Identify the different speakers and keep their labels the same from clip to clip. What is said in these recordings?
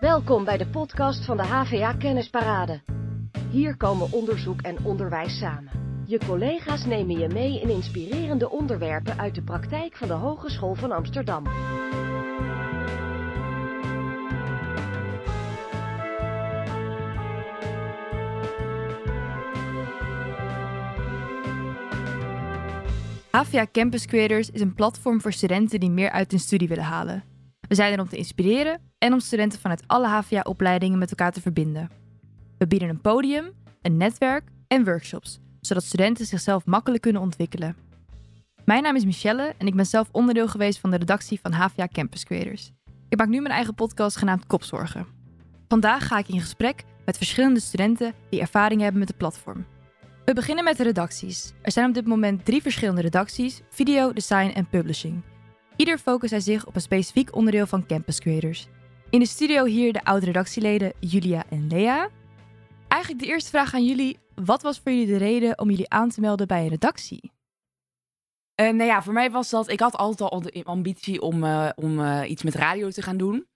Speaker 1: Welkom bij de podcast van de HVA Kennisparade. Hier komen onderzoek en onderwijs samen. Je collega's nemen je mee in inspirerende onderwerpen uit de praktijk van de Hogeschool van Amsterdam.
Speaker 2: HVA Campus Creators is een platform voor studenten die meer uit hun studie willen halen. We zijn er om te inspireren en om studenten vanuit alle HVA-opleidingen met elkaar te verbinden. We bieden een podium, een netwerk en workshops, zodat studenten zichzelf makkelijk kunnen ontwikkelen. Mijn naam is Michelle en ik ben zelf onderdeel geweest van de redactie van HVA Campus Creators. Ik maak nu mijn eigen podcast genaamd Kopzorgen. Vandaag ga ik in gesprek met verschillende studenten die ervaring hebben met het platform. We beginnen met de redacties. Er zijn op dit moment drie verschillende redacties: video, design en publishing. Ieder focust hij zich op een specifiek onderdeel van Campus Creators. In de studio hier de oude redactieleden Julia en Lea. Eigenlijk de eerste vraag aan jullie: wat was voor jullie de reden om jullie aan te melden bij een redactie?
Speaker 3: Uh, nou ja, voor mij was dat. Ik had altijd al de ambitie om, uh, om uh, iets met radio te gaan doen.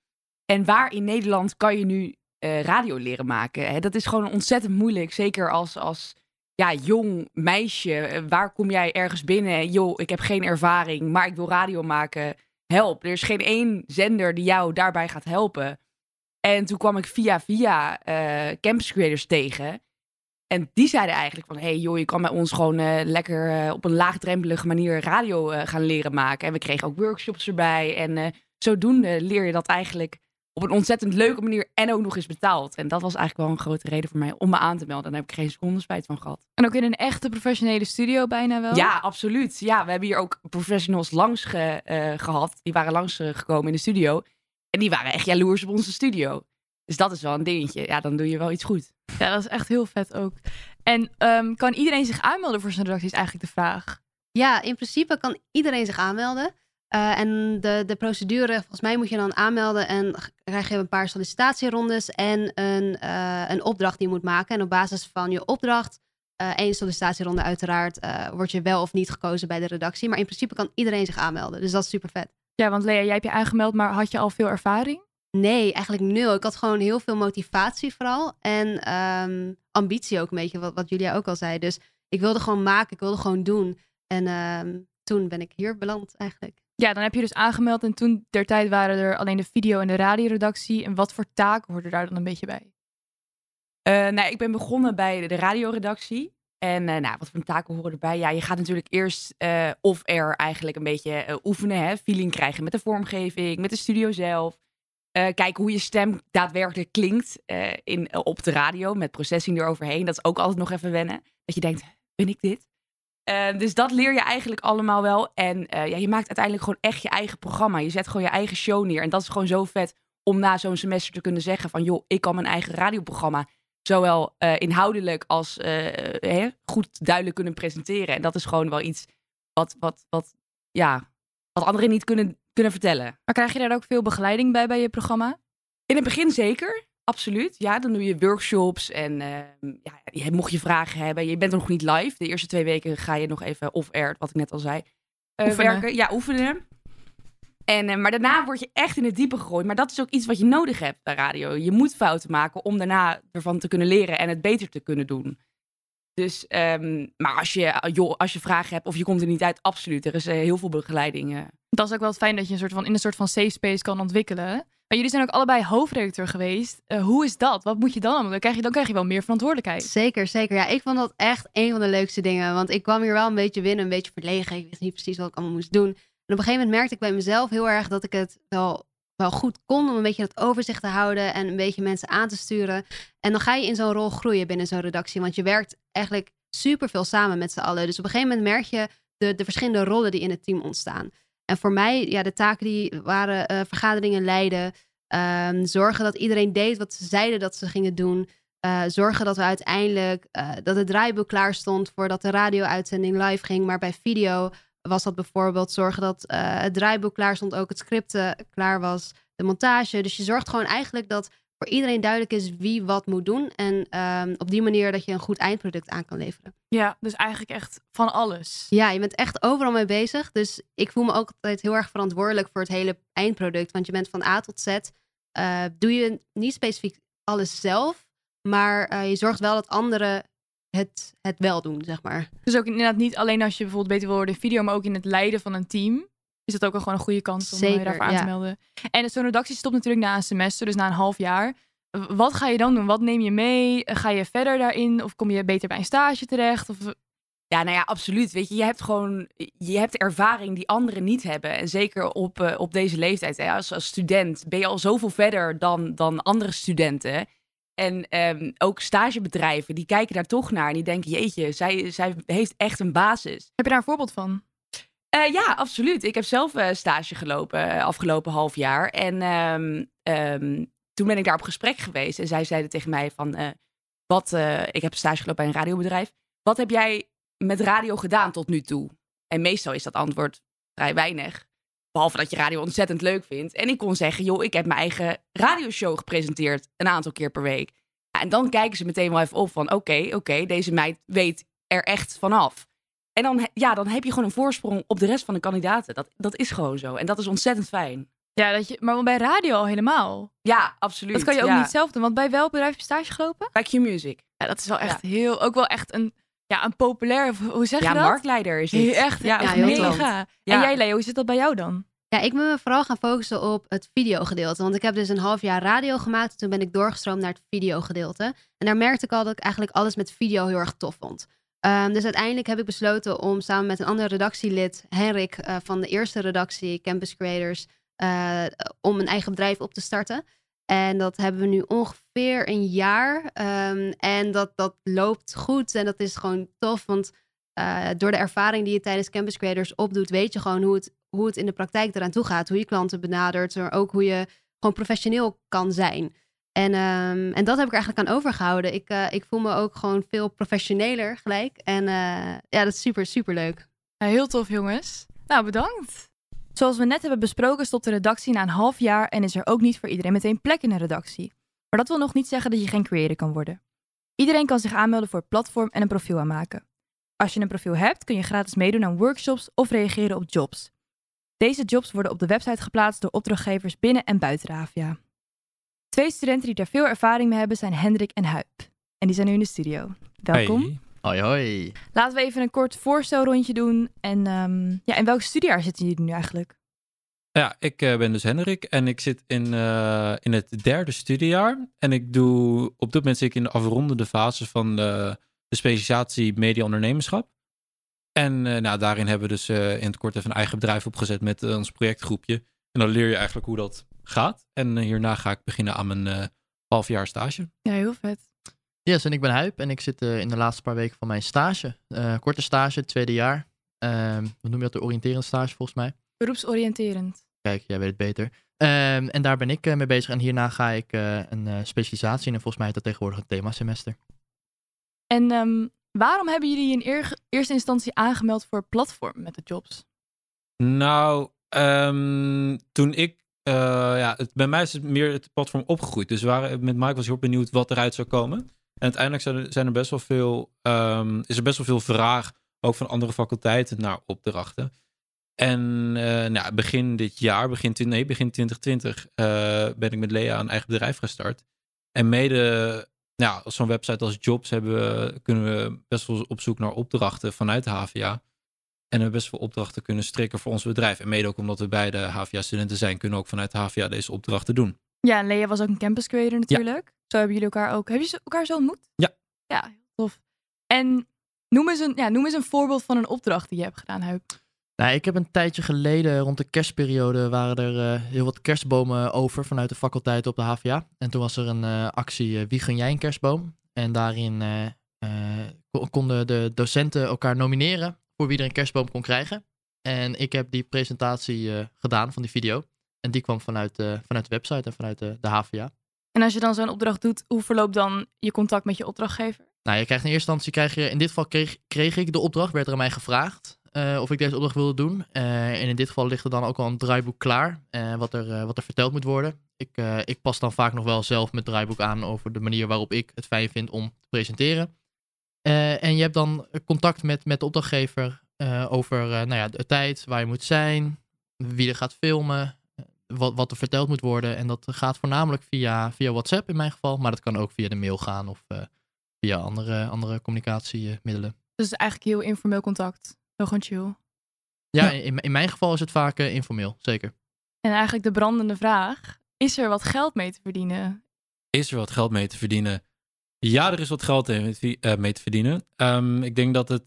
Speaker 3: En waar in Nederland kan je nu radio leren maken? Hè? Dat is gewoon ontzettend moeilijk. Zeker als, als ja, jong meisje, waar kom jij ergens binnen? Joh, ik heb geen ervaring, maar ik wil radio maken. Help. Er is geen één zender die jou daarbij gaat helpen. En toen kwam ik via via uh, campus creators tegen. En die zeiden eigenlijk van, hey joh, je kan bij ons gewoon uh, lekker op een laagdrempelige manier radio gaan leren maken. En we kregen ook workshops erbij. En zodoende leer je dat eigenlijk op een ontzettend leuke manier en ook nog eens betaald. En dat was eigenlijk wel een grote reden voor mij om me aan te melden. En daar heb ik geen seconde spijt van gehad.
Speaker 2: En ook in een echte professionele studio bijna wel?
Speaker 3: Ja, absoluut. Ja, we hebben hier ook professionals langs ge, uh, gehad. Die waren langs gekomen in de studio. En die waren echt jaloers op onze studio. Dus dat is wel een dingetje. Ja, dan doe je wel iets goed.
Speaker 2: Ja, dat is echt heel vet ook. En um, kan iedereen zich aanmelden voor zijn redactie is eigenlijk de vraag.
Speaker 4: Ja, in principe kan iedereen zich aanmelden. Uh, en de, de procedure, volgens mij moet je dan aanmelden en krijg je een paar sollicitatierondes en een, uh, een opdracht die je moet maken. En op basis van je opdracht, uh, één sollicitatieronde uiteraard, word je wel of niet gekozen bij de redactie. Maar in principe kan iedereen zich aanmelden, dus dat is super vet.
Speaker 2: Ja, want Lea, jij hebt je aangemeld, maar had je al veel ervaring?
Speaker 4: Nee, eigenlijk nul. Ik had gewoon heel veel motivatie vooral en um, ambitie ook een beetje, wat, wat Julia ook al zei. Dus ik wilde gewoon maken, ik wilde gewoon doen. En um, toen ben ik hier beland eigenlijk.
Speaker 2: Ja, dan heb je dus aangemeld en toen der tijd waren er alleen de video- en de radioredactie. En wat voor taken hoorden daar dan een beetje bij?
Speaker 3: Uh, nou, ik ben begonnen bij de radioredactie. En uh, nou, wat voor taken horen erbij? Ja, je gaat natuurlijk eerst uh, off-air eigenlijk een beetje oefenen. Hè? Feeling krijgen met de vormgeving, met de studio zelf. kijken hoe je stem daadwerkelijk klinkt in, op de radio met processing eroverheen. Dat is ook altijd nog even wennen. Dat je denkt, ben ik dit? Uh, dus dat leer je eigenlijk allemaal wel. En uh, ja, je maakt uiteindelijk gewoon echt je eigen programma. Je zet gewoon je eigen show neer. En dat is gewoon zo vet om na zo'n semester te kunnen zeggen van... joh, ik kan mijn eigen radioprogramma zowel uh, inhoudelijk als hè, goed duidelijk kunnen presenteren. En dat is gewoon wel iets wat, wat, wat, ja, wat anderen niet kunnen, kunnen vertellen.
Speaker 2: Maar krijg je daar ook veel begeleiding bij bij je programma?
Speaker 3: In het begin zeker. Absoluut, ja. Dan doe je workshops en uh, ja, mocht je vragen hebben. Je bent nog niet live. De eerste twee weken ga je nog even off-air, wat ik net al zei. Uh, werken. Ja, oefenen. En, uh, maar daarna word je echt in het diepe gegooid. Maar dat is ook iets wat je nodig hebt bij radio. Je moet fouten maken om daarna ervan te kunnen leren en het beter te kunnen doen. Dus, um, maar als je, joh, als je vragen hebt of je komt er niet uit, absoluut. Er is heel veel begeleiding.
Speaker 2: Dat is ook wel fijn dat je een soort van, in een soort van safe space kan ontwikkelen. Maar jullie zijn ook allebei hoofdredacteur geweest. Uh, hoe is dat? Wat moet je dan allemaal? Dan krijg je, dan krijg je wel meer verantwoordelijkheid.
Speaker 4: Zeker, zeker. Ja, ik vond dat echt een van de leukste dingen. Want ik kwam hier wel een beetje binnen, een beetje verlegen. Ik wist niet precies wat ik allemaal moest doen. En op een gegeven moment merkte ik bij mezelf heel erg dat ik het wel, wel goed kon om een beetje dat overzicht te houden en een beetje mensen aan te sturen. En dan ga je in zo'n rol groeien binnen zo'n redactie. Want je werkt eigenlijk super veel samen met z'n allen. Dus op een gegeven moment merk je de, de verschillende rollen die in het team ontstaan. En voor mij, ja, de taken die waren uh, vergaderingen leiden. Um, zorgen dat iedereen deed wat ze zeiden dat ze gingen doen. Uh, zorgen dat we uiteindelijk uh, dat het draaiboek klaar stond voordat de radio-uitzending live ging. Maar bij video was dat bijvoorbeeld zorgen dat het draaiboek klaar stond, ook het script klaar was, de montage. Dus je zorgt gewoon eigenlijk dat voor iedereen duidelijk is wie wat moet doen. En um, op die manier dat je een goed eindproduct aan kan leveren.
Speaker 2: Ja, dus eigenlijk echt van alles.
Speaker 4: Ja, je bent echt overal mee bezig. Dus ik voel me ook altijd heel erg verantwoordelijk voor het hele eindproduct. Want je bent van A tot Z eh, doe je niet specifiek alles zelf, maar eh, je zorgt wel dat anderen het, het wel doen, zeg maar.
Speaker 2: Dus ook inderdaad niet alleen als je bijvoorbeeld beter wil worden in video, maar ook in het leiden van een team. Is dat ook al gewoon een goede kans om eh, je
Speaker 4: Zeker,
Speaker 2: daarvoor aan
Speaker 4: ja.
Speaker 2: te melden. En zo'n redactie stopt natuurlijk na een semester, dus na een half jaar. Wat ga je dan doen? Wat neem je mee? Ga je verder daarin? Of kom je beter bij een stage terecht? Of,
Speaker 3: Ja, nou ja, absoluut. Weet je, je hebt gewoon je hebt ervaring die anderen niet hebben. En zeker op, eh, op deze leeftijd. Hè, als, als student ben je al zoveel verder dan, dan andere studenten. En ehm, ook stagebedrijven, die kijken daar toch naar. En die denken, jeetje, zij, zij heeft echt een basis.
Speaker 2: heb je daar een voorbeeld van?
Speaker 3: Eh, ja, absoluut. Ik heb zelf eh, stage gelopen eh, afgelopen half jaar. En ehm, ehm, toen ben ik daar op gesprek geweest. En zij zeiden tegen mij van... wat, ik heb stage gelopen bij een radiobedrijf. Wat heb jij met radio gedaan tot nu toe? En meestal is dat antwoord vrij weinig. Behalve dat je radio ontzettend leuk vindt. En ik kon zeggen, joh, ik heb mijn eigen radioshow gepresenteerd. Een aantal keer per week. En dan kijken ze meteen wel even op van... Oké, oké, deze meid weet er echt vanaf. En dan, ja, dan heb je gewoon een voorsprong op de rest van de kandidaten. Dat, dat is gewoon zo. En dat is ontzettend fijn.
Speaker 2: Ja, dat je, maar bij radio al helemaal.
Speaker 3: Ja, absoluut.
Speaker 2: Dat kan je ook
Speaker 3: ja.
Speaker 2: niet zelf doen. Want bij welk bedrijf heb je stage gelopen?
Speaker 3: Bij Q-Music.
Speaker 2: Ja, dat is wel echt heel, ook wel echt een, ja, een populair, hoe zeg
Speaker 3: Ja,
Speaker 2: je dat?
Speaker 3: marktleider is het.
Speaker 2: Echt, ja,
Speaker 3: Ja,
Speaker 4: heel
Speaker 2: mega.
Speaker 3: Ja.
Speaker 2: En jij Leo, hoe zit dat bij jou dan?
Speaker 4: Ja, ik ben me vooral gaan focussen op het videogedeelte. Want ik heb dus een half jaar radio gemaakt. Toen ben ik doorgestroomd naar het videogedeelte. En daar merkte ik al dat ik eigenlijk alles met video heel erg tof vond. Ehm, dus uiteindelijk heb ik besloten om samen met een ander redactielid, Henrik eh, van de eerste redactie, Campus Creators, eh, om een eigen bedrijf op te starten. En dat hebben we nu ongeveer een jaar. Ehm, en dat, dat loopt goed en dat is gewoon tof. Want eh, door de ervaring die je tijdens Campus Creators opdoet, weet je gewoon hoe het, hoe het in de praktijk eraan toe gaat. Hoe je klanten benadert, maar ook hoe je gewoon professioneel kan zijn. En, ehm, en dat heb ik er eigenlijk aan overgehouden. Ik, eh, ik voel me ook gewoon veel professioneler gelijk. En eh, ja, dat is super, super leuk.
Speaker 2: Ja, heel tof, jongens. Nou, bedankt. Zoals we net hebben besproken, stopt de redactie na een half jaar en is er ook niet voor iedereen meteen plek in een redactie. Maar dat wil nog niet zeggen dat je geen creator kan worden. Iedereen kan zich aanmelden voor het platform en een profiel aanmaken. Als je een profiel hebt, kun je gratis meedoen aan workshops of reageren op jobs. Deze jobs worden op de website geplaatst door opdrachtgevers binnen en buiten de HVA. Twee studenten die daar veel ervaring mee hebben zijn Hendrik en Huip. En die zijn nu in de studio. Welkom.
Speaker 5: Hey.
Speaker 6: Hoi, hoi.
Speaker 2: Laten we even een kort voorstelrondje doen. En ehm, ja, in welk studiejaar zitten jullie nu eigenlijk?
Speaker 5: Ja, ik eh, ben dus Hendrik en ik zit in, eh, in het derde studiejaar. En ik doe op dit moment zit ik in de afrondende fase van de, de specialisatie media ondernemerschap. En eh, nou, daarin hebben we dus eh, in het kort even een eigen bedrijf opgezet met ons projectgroepje. En dan leer je eigenlijk hoe dat gaat. En eh, hierna ga ik beginnen aan mijn eh halfjaar stage.
Speaker 2: Ja, heel vet.
Speaker 6: Yes, en ik ben Huip en ik zit eh, in de laatste paar weken van mijn stage. Eh, korte stage, tweede jaar. Ehm wat noem je dat? De oriënterende stage volgens mij.
Speaker 2: Beroepsoriënterend.
Speaker 6: Kijk, jij weet het beter. Ehm, en daar ben ik mee bezig. En hierna ga ik eh, een eh, specialisatie in. En volgens mij heet dat tegenwoordig een themasemester.
Speaker 2: En ehm, waarom hebben jullie in eer- eerste instantie aangemeld voor platform met de jobs?
Speaker 5: Nou, ehm, toen ik. Eh, ja, het, bij mij is het meer het platform opgegroeid. Dus waren, met Mike was heel benieuwd wat eruit zou komen. En uiteindelijk zijn er, best wel veel. ehm, is er best wel veel vraag. Ook van andere faculteiten naar opdrachten. En eh, nou, begin dit jaar, begin, nee, begin 2020, eh, ben ik met Lea een eigen bedrijf gestart. En mede nou, zo'n website als Jobs hebben kunnen we best wel op zoek naar opdrachten vanuit de HVA. En we hebben best wel opdrachten kunnen strikken voor ons bedrijf. En mede ook omdat we beide HVA-studenten zijn, kunnen we ook vanuit de HVA deze opdrachten doen.
Speaker 2: Ja, en Lea was ook een campus creator natuurlijk. Zo hebben jullie elkaar ook. Hebben jullie elkaar zo ontmoet?
Speaker 5: Ja.
Speaker 2: Ja, heel tof. En noem eens een, ja, noem eens een voorbeeld van een opdracht die je hebt gedaan, Huip.
Speaker 6: Nou, ik heb een tijdje geleden, rond de kerstperiode, waren er eh, heel wat kerstbomen over vanuit de faculteit op de HVA. En toen was er een eh, actie eh, Wie gun jij een kerstboom? En daarin eh, eh, ko- konden de docenten elkaar nomineren voor wie er een kerstboom kon krijgen. En ik heb die presentatie eh, gedaan van die video. En die kwam vanuit, eh, vanuit de website en vanuit de, de HVA.
Speaker 2: En als je dan zo'n opdracht doet, hoe verloopt dan je contact met je opdrachtgever?
Speaker 6: Nou, je krijgt in eerste instantie, krijg je, in dit geval kreeg, kreeg ik de opdracht, werd er aan mij gevraagd eh, of ik deze opdracht wilde doen. En in dit geval ligt er dan ook al een draaiboek klaar, wat, er, wat er verteld moet worden. Ik, ik pas dan vaak nog wel zelf mijn draaiboek aan over de manier waarop ik het fijn vind om te presenteren. Eh, en je hebt dan contact met, met de opdrachtgever eh, over eh, nou ja, de tijd, waar je moet zijn, wie er gaat filmen, wat, wat er verteld moet worden. En dat gaat voornamelijk via, via WhatsApp in mijn geval. Maar dat kan ook via de mail gaan of eh, via andere, andere communicatiemiddelen.
Speaker 2: Dus eigenlijk heel informeel contact. Heel gewoon chill.
Speaker 6: Ja, In, in mijn geval is het vaak informeel, zeker.
Speaker 2: En eigenlijk de brandende vraag. Is er wat geld mee te verdienen?
Speaker 5: Is er wat geld mee te verdienen? Ja, er is wat geld mee te- eh, mee te verdienen. Ehm, ik denk dat het,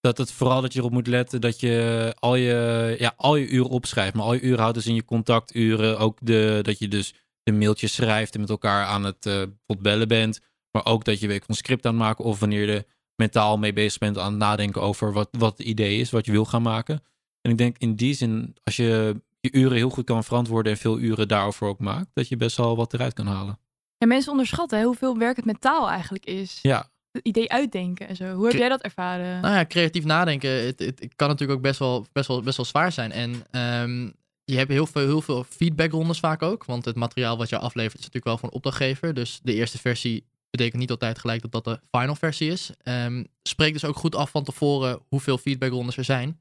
Speaker 5: dat het vooral dat je erop moet letten dat je al je, ja, al je uren opschrijft. Maar al je uren houdt dus in je contacturen. Ook de, dat je dus de mailtjes schrijft en met elkaar aan het bijvoorbeeld bellen bent. Maar ook dat je weet een script aan het maken of wanneer je mentaal mee bezig bent aan het nadenken over wat, wat het idee is, wat je wil gaan maken. En ik denk in die zin, als je je uren heel goed kan verantwoorden en veel uren daarover ook maakt, dat je best wel wat eruit kan halen.
Speaker 2: Ja, mensen onderschatten hè, hoeveel werk het met taal eigenlijk is.
Speaker 5: Ja,
Speaker 2: Het idee uitdenken en zo. Hoe heb
Speaker 6: Cre-
Speaker 2: jij dat ervaren?
Speaker 6: Nou ja, creatief nadenken, het, het, het kan natuurlijk ook best wel, best wel, best wel zwaar zijn. En ehm, je hebt heel veel, heel veel feedbackrondes vaak ook. Want het materiaal wat je aflevert is natuurlijk wel van opdrachtgever. Dus de eerste versie betekent niet altijd gelijk dat dat de final versie is. Ehm, spreek dus ook goed af van tevoren hoeveel feedbackrondes er zijn.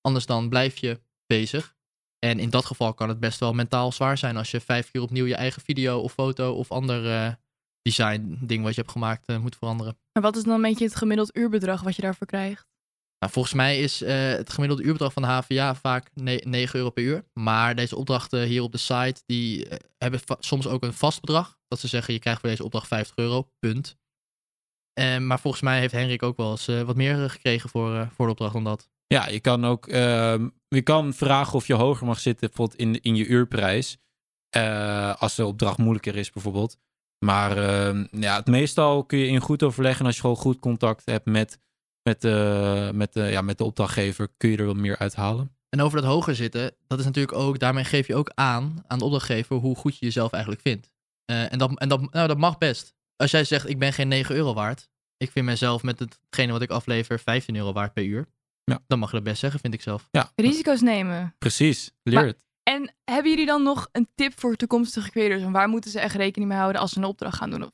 Speaker 6: Anders dan blijf je bezig. En in dat geval kan het best wel mentaal zwaar zijn als je vijf keer opnieuw je eigen video of foto of ander eh, design ding wat je hebt gemaakt eh, moet veranderen.
Speaker 2: Maar wat is dan een beetje het gemiddeld uurbedrag wat je daarvoor krijgt?
Speaker 6: Nou, volgens mij is eh, het gemiddelde uurbedrag van de HVA vaak ne- 9 euro per uur. Maar deze opdrachten hier op de site, die hebben soms ook een vast bedrag. Dat ze zeggen, je krijgt voor deze opdracht 50 euro, punt. Maar volgens mij heeft Henrik ook wel eens wat meer gekregen voor, voor de opdracht dan dat.
Speaker 5: Ja, je kan ook ehm, je kan vragen of je hoger mag zitten bijvoorbeeld in, in je uurprijs. Eh, als de opdracht moeilijker is bijvoorbeeld. Maar ehm, ja, het meestal kun je in goed overleggen. En als je gewoon goed contact hebt met, met, eh, met, de ja, met de opdrachtgever, kun je er wel meer uithalen.
Speaker 6: En over dat hoger zitten, dat is natuurlijk ook, daarmee geef je ook aan aan de opdrachtgever hoe goed je jezelf eigenlijk vindt. Eh, en dat, en dat, nou, dat mag best. Als jij zegt, ik ben geen 9 euro waard. Ik vind mezelf met hetgene wat ik aflever 15 euro waard per uur.
Speaker 5: Ja.
Speaker 6: Dan mag je dat best zeggen, vind ik zelf.
Speaker 5: Ja,
Speaker 2: Risico's nemen.
Speaker 5: precies. Leer
Speaker 2: Maar-
Speaker 5: het.
Speaker 2: En hebben jullie dan nog een tip voor toekomstige creators? En waar moeten ze echt rekening mee houden als ze een opdracht gaan doen? Of-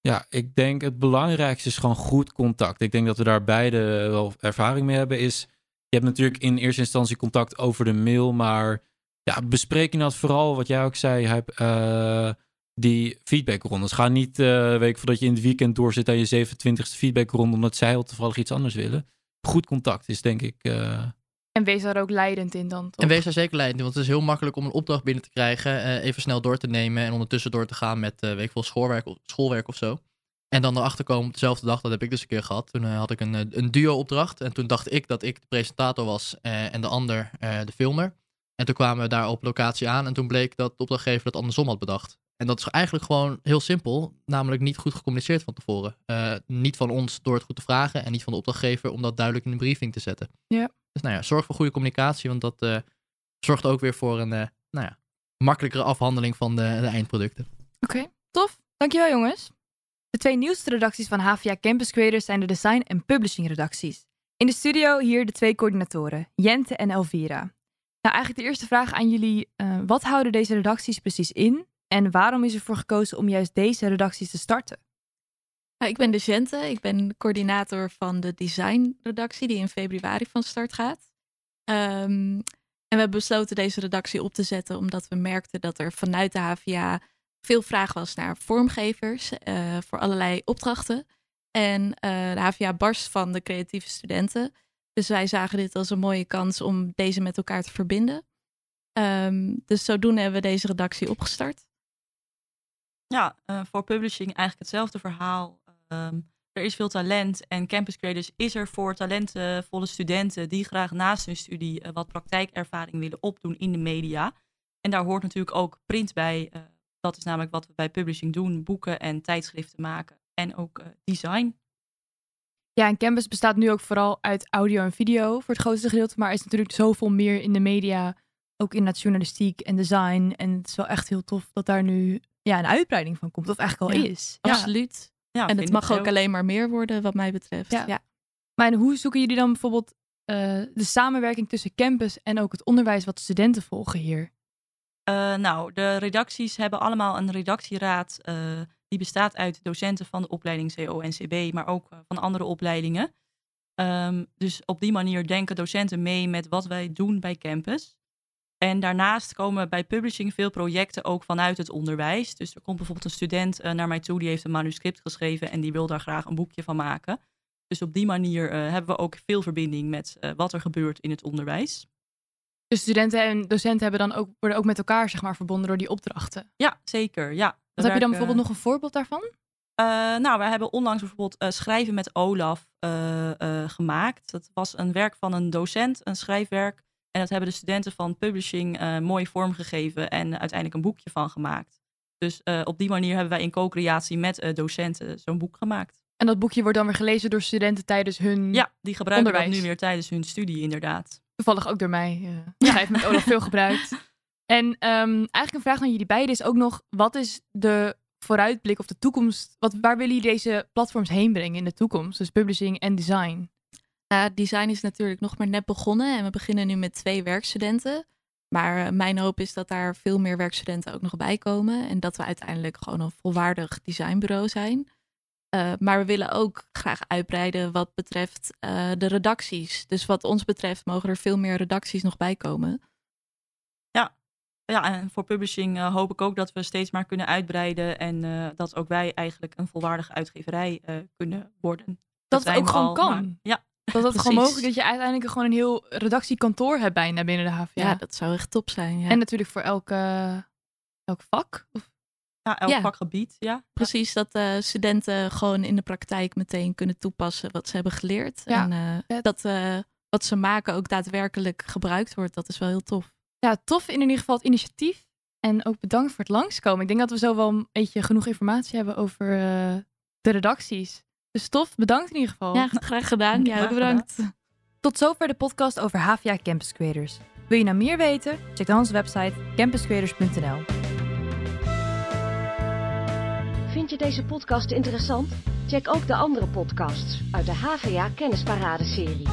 Speaker 5: Ja, ik denk het belangrijkste is gewoon goed contact. Ik denk dat we daar beide wel ervaring mee hebben. Is, je hebt natuurlijk in eerste instantie contact over de mail, maar ja, bespreek inderdaad vooral wat jij ook zei, heb, eh, die feedbackrondes. Ga niet, eh weet ik, voordat je in het weekend doorzit aan je 27e feedbackronde, omdat zij al toevallig iets anders willen. Goed contact is denk ik... eh,
Speaker 2: En wees daar ook leidend in dan. toch?
Speaker 6: En wees daar zeker leidend in, want het is heel makkelijk om een opdracht binnen te krijgen, eh, even snel door te nemen en ondertussen door te gaan met, eh weet ik veel, schoolwerk, of- schoolwerk of zo. En dan erachter komen op dezelfde dag, dat heb ik dus een keer gehad. Toen eh, had ik een, een duo-opdracht en toen dacht ik dat ik de presentator was eh, en de ander eh, de filmer. En toen kwamen we daar op locatie aan en toen bleek dat de opdrachtgever dat andersom had bedacht. En dat is eigenlijk gewoon heel simpel, namelijk niet goed gecommuniceerd van tevoren. Eh, niet van ons door het goed te vragen en niet van de opdrachtgever om dat duidelijk in een briefing te zetten.
Speaker 2: Ja.
Speaker 6: Dus nou ja, zorg voor goede communicatie, want dat eh, zorgt ook weer voor een eh, nou ja, makkelijkere afhandeling van de, de eindproducten.
Speaker 2: Oké, tof. Dankjewel jongens. De twee nieuwste redacties van HVA Campus Creators zijn de design- en publishing redacties. In de studio hier de twee coördinatoren, Jente en Elvira. Nou, eigenlijk de eerste vraag aan jullie. wat houden deze redacties precies in? En waarom is ervoor gekozen om juist deze redacties te starten?
Speaker 7: Nou, ik ben de Gente. Ik ben coördinator van de designredactie die in februari van start gaat. Ehm, en we hebben besloten deze redactie op te zetten omdat we merkten dat er vanuit de HVA veel vraag was naar vormgevers eh, voor allerlei opdrachten. En eh, de HVA barst van de creatieve studenten. Dus wij zagen dit als een mooie kans om deze met elkaar te verbinden. Ehm, dus zodoende hebben we deze redactie opgestart.
Speaker 8: Ja, eh, voor publishing eigenlijk hetzelfde verhaal. Ehm, er is veel talent en Campus Creators is er voor talentvolle studenten die graag naast hun studie eh, wat praktijkervaring willen opdoen in de media. En daar hoort natuurlijk ook print bij. eh, dat is namelijk wat we bij publishing doen: boeken en tijdschriften maken. En ook design.
Speaker 2: Ja, en Campus bestaat nu ook vooral uit audio en video voor het grootste gedeelte. Maar er is natuurlijk zoveel meer in de media. Ook in het journalistiek en design. En het is wel echt heel tof dat daar nu ja, een uitbreiding van komt. Of eigenlijk al
Speaker 7: Ja.
Speaker 2: is.
Speaker 8: Ja.
Speaker 7: Absoluut.
Speaker 8: Ja,
Speaker 7: en
Speaker 8: vind
Speaker 7: het mag ook alleen maar meer worden, wat mij betreft.
Speaker 2: Ja.
Speaker 7: Ja.
Speaker 2: Maar en hoe zoeken jullie dan bijvoorbeeld eh, de samenwerking tussen campus en ook het onderwijs wat studenten volgen hier?
Speaker 8: Eh, nou, de redacties hebben allemaal een redactieraad. eh, die bestaat uit docenten van de opleiding CO-NCB, maar ook van andere opleidingen. Ehm, dus op die manier denken docenten mee met wat wij doen bij campus. En daarnaast komen bij publishing veel projecten ook vanuit het onderwijs. Dus er komt bijvoorbeeld een student eh, naar mij toe, die heeft een manuscript geschreven en die wil daar graag een boekje van maken. Dus op die manier eh, hebben we ook veel verbinding met eh, wat er gebeurt in het onderwijs.
Speaker 2: Dus studenten en docenten hebben dan ook, worden ook met elkaar zeg maar, verbonden door die opdrachten.
Speaker 8: Ja, zeker. Ja.
Speaker 2: Wat heb je dan bijvoorbeeld nog een voorbeeld daarvan?
Speaker 8: Nou, we hebben onlangs bijvoorbeeld Schrijven met Olaf gemaakt. Dat was een werk van een docent, een schrijfwerk. En dat hebben de studenten van publishing eh, mooi vormgegeven en uiteindelijk een boekje van gemaakt. Dus eh, op die manier hebben wij in co-creatie met eh, docenten zo'n boek gemaakt.
Speaker 2: En dat boekje wordt dan weer gelezen door studenten tijdens hun...
Speaker 8: Ja, die gebruiken dat nu weer tijdens hun studie inderdaad.
Speaker 2: Toevallig ook door mij. eh schrijf met Olaf veel gebruikt. En ehm, eigenlijk een vraag aan jullie beiden is ook nog... wat is de vooruitblik of de toekomst... Wat, waar willen jullie deze platforms heen brengen in de toekomst? Dus publishing en design.
Speaker 7: Ja, design is natuurlijk nog maar net begonnen en we beginnen nu met twee werkstudenten. Maar eh, mijn hoop is dat daar veel meer werkstudenten ook nog bij komen en dat we uiteindelijk gewoon een volwaardig designbureau zijn. Eh, maar we willen ook graag uitbreiden wat betreft eh, de redacties. Dus wat ons betreft mogen er veel meer redacties nog bij komen.
Speaker 8: Ja, en voor publishing hoop ik ook dat we steeds maar kunnen uitbreiden. En dat ook wij eigenlijk een volwaardige uitgeverij kunnen worden.
Speaker 2: Dat het ook gewoon
Speaker 8: al,
Speaker 2: kan.
Speaker 8: maar- ja,
Speaker 2: Dat het gewoon mogelijk dat je uiteindelijk gewoon een heel redactiekantoor hebt bijna binnen de HVA.
Speaker 7: Ja, dat zou echt top zijn. Ja.
Speaker 2: En natuurlijk voor elke, elk vak. Of-
Speaker 8: ja, elk
Speaker 7: Ja.
Speaker 8: vakgebied. Ja.
Speaker 7: Precies, dat eh, studenten gewoon in de praktijk meteen kunnen toepassen wat ze hebben geleerd.
Speaker 2: Ja,
Speaker 7: en eh, dat eh, wat ze maken ook daadwerkelijk gebruikt wordt. Dat is wel heel tof.
Speaker 2: Ja, tof in ieder geval het initiatief. En ook bedankt voor het langskomen. Ik denk dat we zo wel een beetje genoeg informatie hebben over eh, de redacties. Dus tof, bedankt in ieder geval.
Speaker 7: Ja, graag gedaan. Jij ook bedankt.
Speaker 2: Tot zover de podcast over HVA Campus Creators. Wil je nou meer weten? Check dan onze website campuscreators.nl.
Speaker 1: Vind je deze podcast interessant? Check ook de andere podcasts uit de HVA Kennisparade serie.